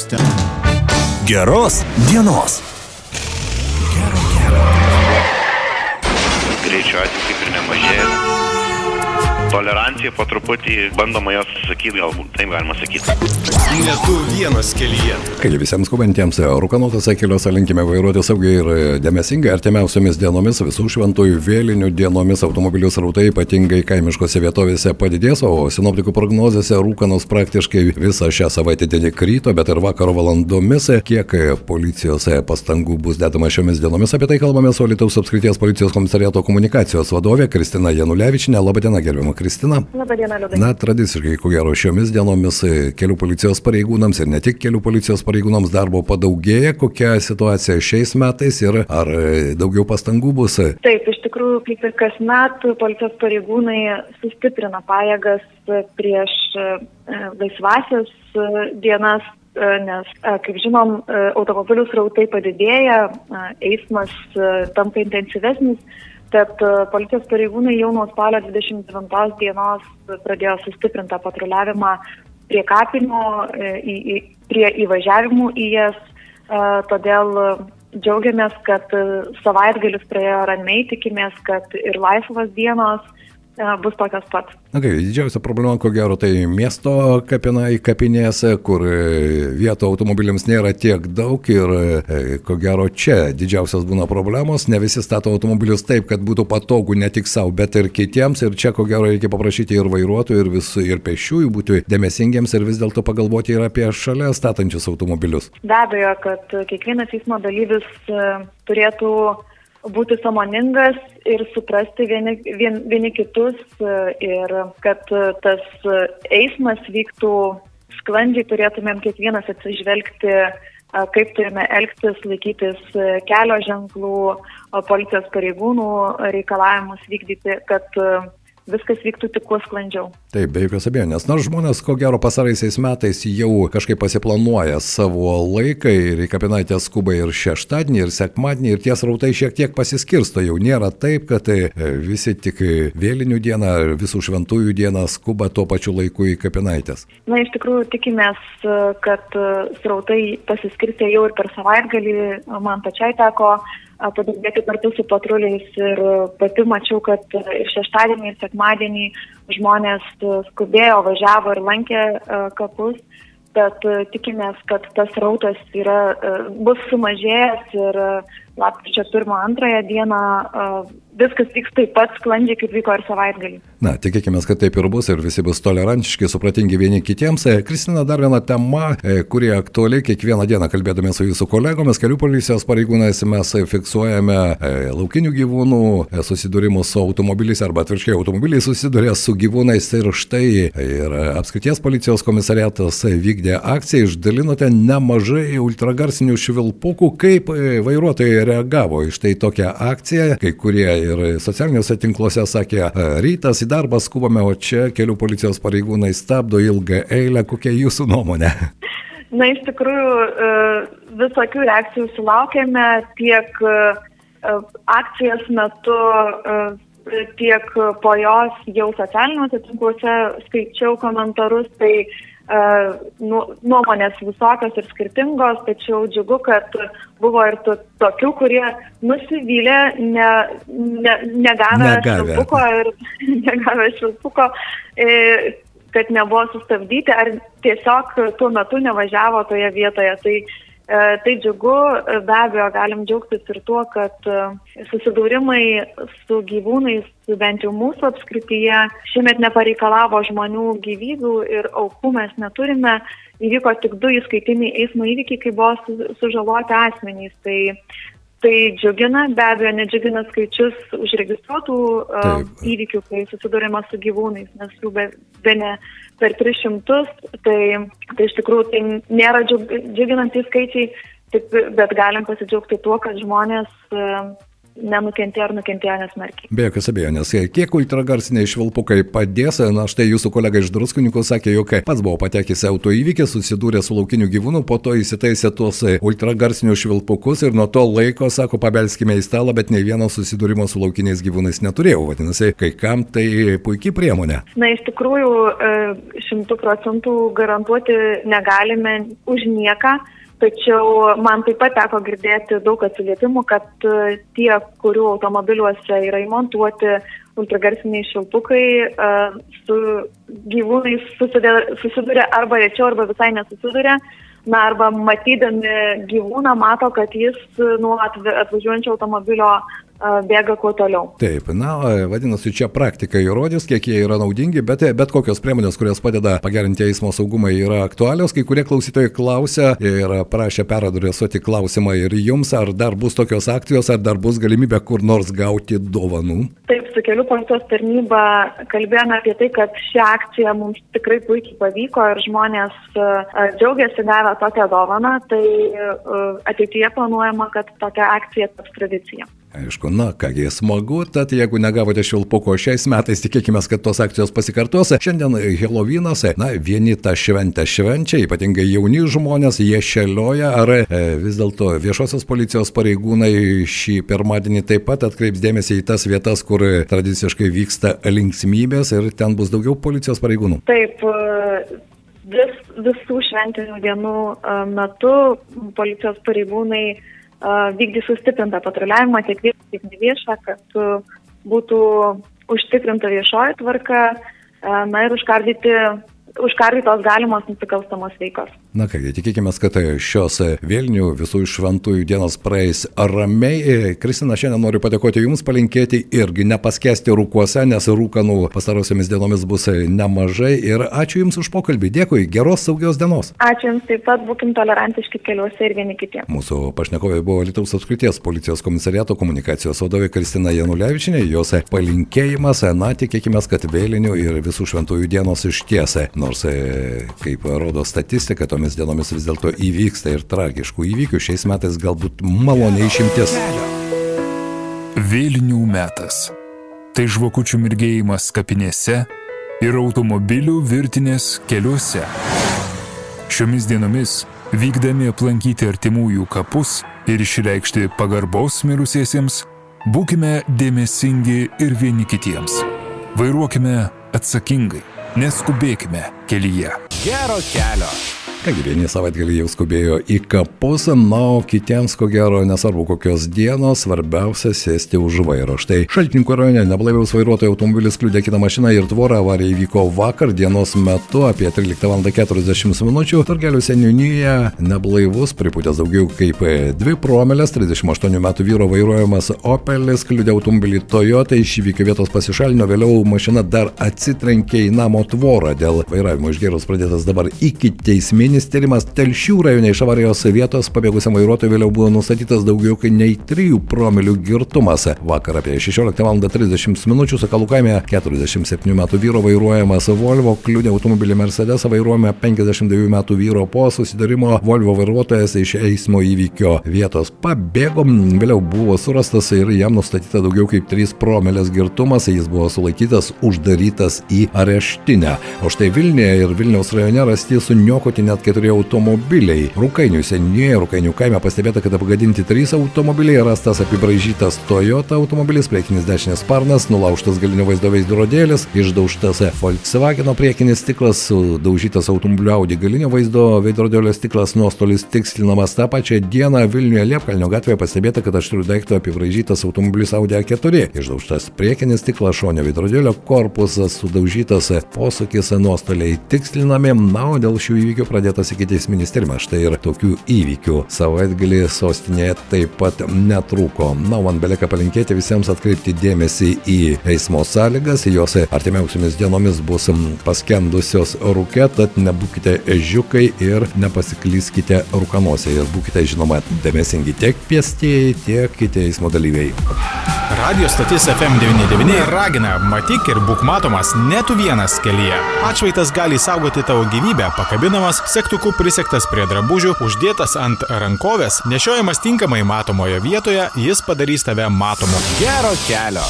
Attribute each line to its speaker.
Speaker 1: būste. Geros dienos. Gero kelio.
Speaker 2: Greičio atveju kaip ir nemažėja. Tolerancija po truputį bandoma jos sakyti, galbūt taip galima sakyti.
Speaker 1: Ne tu vienas kelyje.
Speaker 3: Kai visiems skubantiems rūkanotose keliuose linkime vairuoti saugiai ir dėmesingai artimiausiomis dienomis visų šventųjų vėlinių dienomis automobilių srautai ypatingai kaimiškose vietovėse padidės, o sinoptikų prognozėse rūkanos praktiškai visą šią savaitę dienį kryto, bet ir vakaro valandomis, kiek policijos pastangų bus dedama šiomis dienomis, apie tai kalbame su Lietuvos apskrities policijos komisariato komunikacijos vadovė Kristina Janulevičinė. Labadiena, gerbiama Kristina. Na, tradiciškai, ko gero, šiomis dienomis e, kelių policijos pareigūnams ir ne tik kelių policijos pareigūnams darbo padaugėja. Kokia situacija šiais metais ir ar e, daugiau pastangų bus?
Speaker 4: Taip, iš tikrųjų, kaip ir kasmet, policijos pareigūnai sustiprina pajėgas prieš e, laisvasias dienas, nes, kaip žinom, automobilių srautai padidėja, eismas tampa intensyvesnis. Tad e, policijos pareigūnai jau nuo spalio 29 dienos pradėjo sustiprintą patruliavimą prie kapinių, e, į, į, prie įvažiavimų į jas. E, Todėl džiaugiamės, kad savaitgalis praėjo ramiai, tikimės, kad ir laisvas dienos bus tokios pat.
Speaker 3: Kaip, didžiausia problema, ko gero, tai miesto kapinai kapinėse, kur e, vietų automobiliams nėra tiek daug ir e, ko gero čia didžiausias būna problemos. Ne visi stato automobilius taip, kad būtų patogu ne tik savo, bet ir kitiems. Ir čia ko gero reikia paprašyti ir vairuotojų, ir, vis, ir pešiųjų būti dėmesingiems ir vis dėlto pagalvoti ir apie šalia statančius automobilius.
Speaker 4: Be abejo, kad kiekvienas eismo dalyvis e, turėtų būti samoningas ir suprasti vieni, vien, vieni kitus e, ir kad e, tas e, eismas vyktų sklandžiai, turėtumėm kiekvienas atsižvelgti, kaip turime elgtis, laikytis kelio ženklų, policijos pareigūnų reikalavimus vykdyti, kad viskas vyktų tik kuo sklandžiau.
Speaker 3: Taip, be jokios abejonės. Nors žmonės, ko gero, pasaraisiais metais jau kažkaip pasiplanuoja savo laiką ir į kapinaitę skuba ir šeštadienį, ir sekmadienį, ir tie srautai šiek tiek pasiskirsto. Jau nėra taip, kad e, visi tik vėlinių dieną, visų šventųjų dieną skuba tuo pačiu laiku į kapinaitės.
Speaker 4: Na, iš tikrųjų, tikimės, kad e, srautai pasiskirstė jau ir per savaitgalį. Man pačiai teko padirbėti kartu su patruliais ir pati mačiau, kad ir šeštadienį, ir sekmadienį žmonės e, skubėjo, važiavo ir lankė e, kapus. Bet e, tikimės, kad tas rautas yra, bus sumažėjęs ir lapkričio 1-2 dieną viskas vyks taip pat sklandžiai, kaip vyko ir savaitgalį.
Speaker 3: Na, tikėkime, kad taip ir bus ir visi bus tolerantiški, supratingi vieni kitiems. E, Kristina, dar viena tema, e, kuri aktuali kiekvieną dieną kalbėdami su jūsų kolegomis, kelių policijos pareigūnais mes fiksuojame e, laukinių gyvūnų susidūrimus su automobiliais arba atvirkščiai automobiliai susiduria su gyvūnais ir štai ir apskrities policijos komisariatas vykdė akciją, išdalinote nemažai ultragarsinių švilpukų, kaip vairuotojai reagavo iš tai tokią akciją, kai kurie ir socialiniuose tinkluose sakė, "E, rytas į darbą skubame, o čia kelių policijos pareigūnai stabdo ilgą eilę, kokia jūsų nuomonė?
Speaker 4: Na, iš tikrųjų, e, visokių reakcijų sulaukėme tiek e, akcijos metu, tiek po jos jau socialiniuose tinkluose skaičiau komentarus, tai nuomonės visokios ir skirtingos, tačiau džiugu, kad buvo ir to, tokių, kurie nusivylė, ne, ne, negavę
Speaker 3: Negavę.
Speaker 4: švilpuko ir negavę švilpuko. E, kad nebuvo sustabdyti ar tiesiog tuo metu nevažiavo toje vietoje. Tai, e, tai džiugu, e, be abejo, galim džiaugtis ir tuo, kad e, susidūrimai su gyvūnais, bent jau mūsų apskrityje, šiemet nepareikalavo žmonių gyvybių ir aukų mes neturime. Įvyko tik du įskaitiniai eismo įvykiai, kai buvo su- sužaloti asmenys. Tai, tai džiugina, be abejo, nedžiugina skaičius užregistruotų uh, įvykių, kai susidurima su gyvūnais, nes jų be, be ne per 300, tai, tai iš tikrųjų tai nėra džiug, džiuginantys skaičiai, tik, bet galim pasidžiaugti tuo, kad žmonės e, nenukentėjo ar nukentėjo nesmarkiai.
Speaker 3: Be jokios abejonės, kiek ultragarsiniai švilpukai padės, na štai jūsų kolega iš Druskuninkų sakė, jog pats buvo patekęs auto įvykį, susidūrė su laukiniu gyvūnu, po to įsitaisė tuos ultragarsinius švilpukus ir nuo to laiko, sako, pabelskime į stalą, bet nei vieno susidūrimo su laukiniais gyvūnais neturėjau. Vadinasi, kai kam tai puikiai priemonė.
Speaker 4: Na, iš tikrųjų, e, šimtų procentų garantuoti negalime už nieką. Tačiau man taip pat teko girdėti daug atsiliepimų, kad e, tie, kurių automobiliuose yra įmontuoti ultragarsiniai šiltukai, e, su gyvūnais susiduria arba rečiau, arba visai nesusiduria. Na, arba matydami gyvūną mato, kad jis nuo atvažiuojančio automobilio bėga kuo toliau.
Speaker 3: Taip, na, vadinasi, čia praktika įrodys, kiek jie yra naudingi, bet, bet kokios priemonės, kurios padeda pagerinti eismo saugumą, yra aktualios. Kai kurie klausytojai klausia ir prašė peradresuoti klausimą ir jums, ar dar bus tokios akcijos, ar dar bus galimybė kur nors gauti dovanų.
Speaker 4: Taip, su kelių policijos tarnyba kalbėjome apie tai, kad ši akcija mums tikrai puikiai pavyko ir žmonės džiaugiasi gavę tokią dovaną, tai ateityje planuojama, kad tokia akcija taps tradicija.
Speaker 3: Aišku, na kągi, smagu, tad jeigu negavote šilpuko šiais metais, tikėkime, kad tos akcijos pasikartos. Šiandien Helovynas, na, vieni tą šventę švenčia, ypatingai jauni žmonės, jie šelioja, ar e, vis dėlto viešosios policijos pareigūnai šį pirmadienį taip pat atkreips dėmesį į tas vietas, kur tradiciškai vyksta linksmybės ir ten bus daugiau policijos pareigūnų.
Speaker 4: Taip, e, vis, visų šventinių dienų e, metu policijos pareigūnai vykdys sustiprintą patruliavimą tiek viešą, tiek neviešą, kad būtų užtikrinta viešoji tvarka na ir užkardyti užkardytos galimos nusikalstamos veikos.
Speaker 3: Na kągi, tikėkime, kad šios Vilnių visų šventųjų dienos praeis ramiai. Kristina, šiandien noriu padėkoti Jums, palinkėti irgi nepaskesti rūkuose, nes rūkanų pastarosiamis dienomis bus nemažai. Ir ačiū Jums už pokalbį. Dėkui, geros saugios dienos.
Speaker 4: Ačiū Jums taip pat, būkim tolerantiški keliuose ir vieni kitiems.
Speaker 3: Mūsų pašnekovai buvo Lietuvos apskrities policijos komisariato komunikacijos vadovė Kristina Janulevičinė. Jos palinkėjimas, na, tikėkime, kad vėlinių ir visų šventųjų dienos ištiesia Nors, kaip rodo statistika, tomis dienomis vis dėlto įvyksta ir tragiškų įvykių, šiais metais galbūt maloniai išimtis.
Speaker 1: Vėlinių metas. Tai žvakučių mirgėjimas kapinėse ir automobilių virtinės keliuose. Šiomis dienomis, vykdami aplankyti artimųjų kapus ir išreikšti pagarbos mirusiesiems, būkime dėmesingi ir vieni kitiems. Vairuokime atsakingai Neskubėkime kelyje.
Speaker 3: Gero kelio. Kągi, vieni savaitgalį jau skubėjo į kapus, na, o kitiems, ko gero, nesvarbu kokios dienos, svarbiausia sėsti už vairo. Štai Šaltininkų rajone neblaiviaus vairuotojo automobilis kliūdė kitą mašiną ir tvorą avarija įvyko vakar dienos metu apie 13.40 min. Turgelių seniūnyje neblaivus, pripūtęs daugiau kaip 2 promilės, 38 metų vyro vairuojamas Opelis kliūdė automobilį Toyota iš įvykio vietos pasišalino, vėliau mašina dar atsitrenkė į namo tvorą. Dėl vairavimo išgėrus pradėtas dabar iki teisminio Ikiteisminis tyrimas Telšių rajone iš avarijos vietos pabėgusiam vairuotojui vėliau buvo nustatytas daugiau kaip nei 3 promilių girtumas. Vakar apie 16.30 min. Sakalų kaime 47 metų vyro vairuojamas Volvo kliūdė automobilį Mercedes vairuojama 52 metų vyro po susidarimo Volvo vairuotojas iš eismo įvykio vietos pabėgo, vėliau buvo surastas ir jam nustatyta daugiau kaip 3 promilės girtumas, jis buvo sulaikytas, uždarytas į areštinę. O štai Vilniuje ir Vilniaus rajone rasti suniokoti net net keturi automobiliai. Rūkainių seniūnijoje, Rūkainių kaime pastebėta, kad apgadinti trys automobiliai, rastas apibraižytas Toyota automobilis, priekinis dešinės sparnas, nulaužtas galinio vaizdo veidrodėlis, išdaužtas Volkswagen priekinis stiklas, sudaužytas automobilio Audi galinio vaizdo veidrodėlio stiklas, nuostolis tikslinamas tą pačią dieną Vilniuje Liepkalnio gatvėje pastebėta, kad aštrių daiktų apibraižytas automobilis Audi A4, išdaužtas priekinis stiklas, šonio veidrodėlio korpusas, sudaužytas posūkis, nuostoliai tikslinami, na, o dėl šių įvykių pradėta pradėtas ikiteisminis tyrimas. Štai ir tokių įvykių savaitgalį sostinėje taip pat netrūko. Na, man belieka palinkėti visiems atkreipti dėmesį į eismo sąlygas, jos artimiausiamis dienomis bus paskendusios rūke, tad nebūkite ežiukai ir nepasiklyskite rūkanose ir būkite žinoma dėmesingi tiek pėstieji, tiek kiti eismo dalyviai.
Speaker 5: Radio stotis FM99 ragina, matyk ir būk matomas ne tu vienas kelyje. Atšvaitas gali saugoti tavo gyvybę, pakabinamas, sektuku prisektas prie drabužių, uždėtas ant rankovės, nešiojamas tinkamai matomoje vietoje, jis padarys tave matomu. Gero kelio.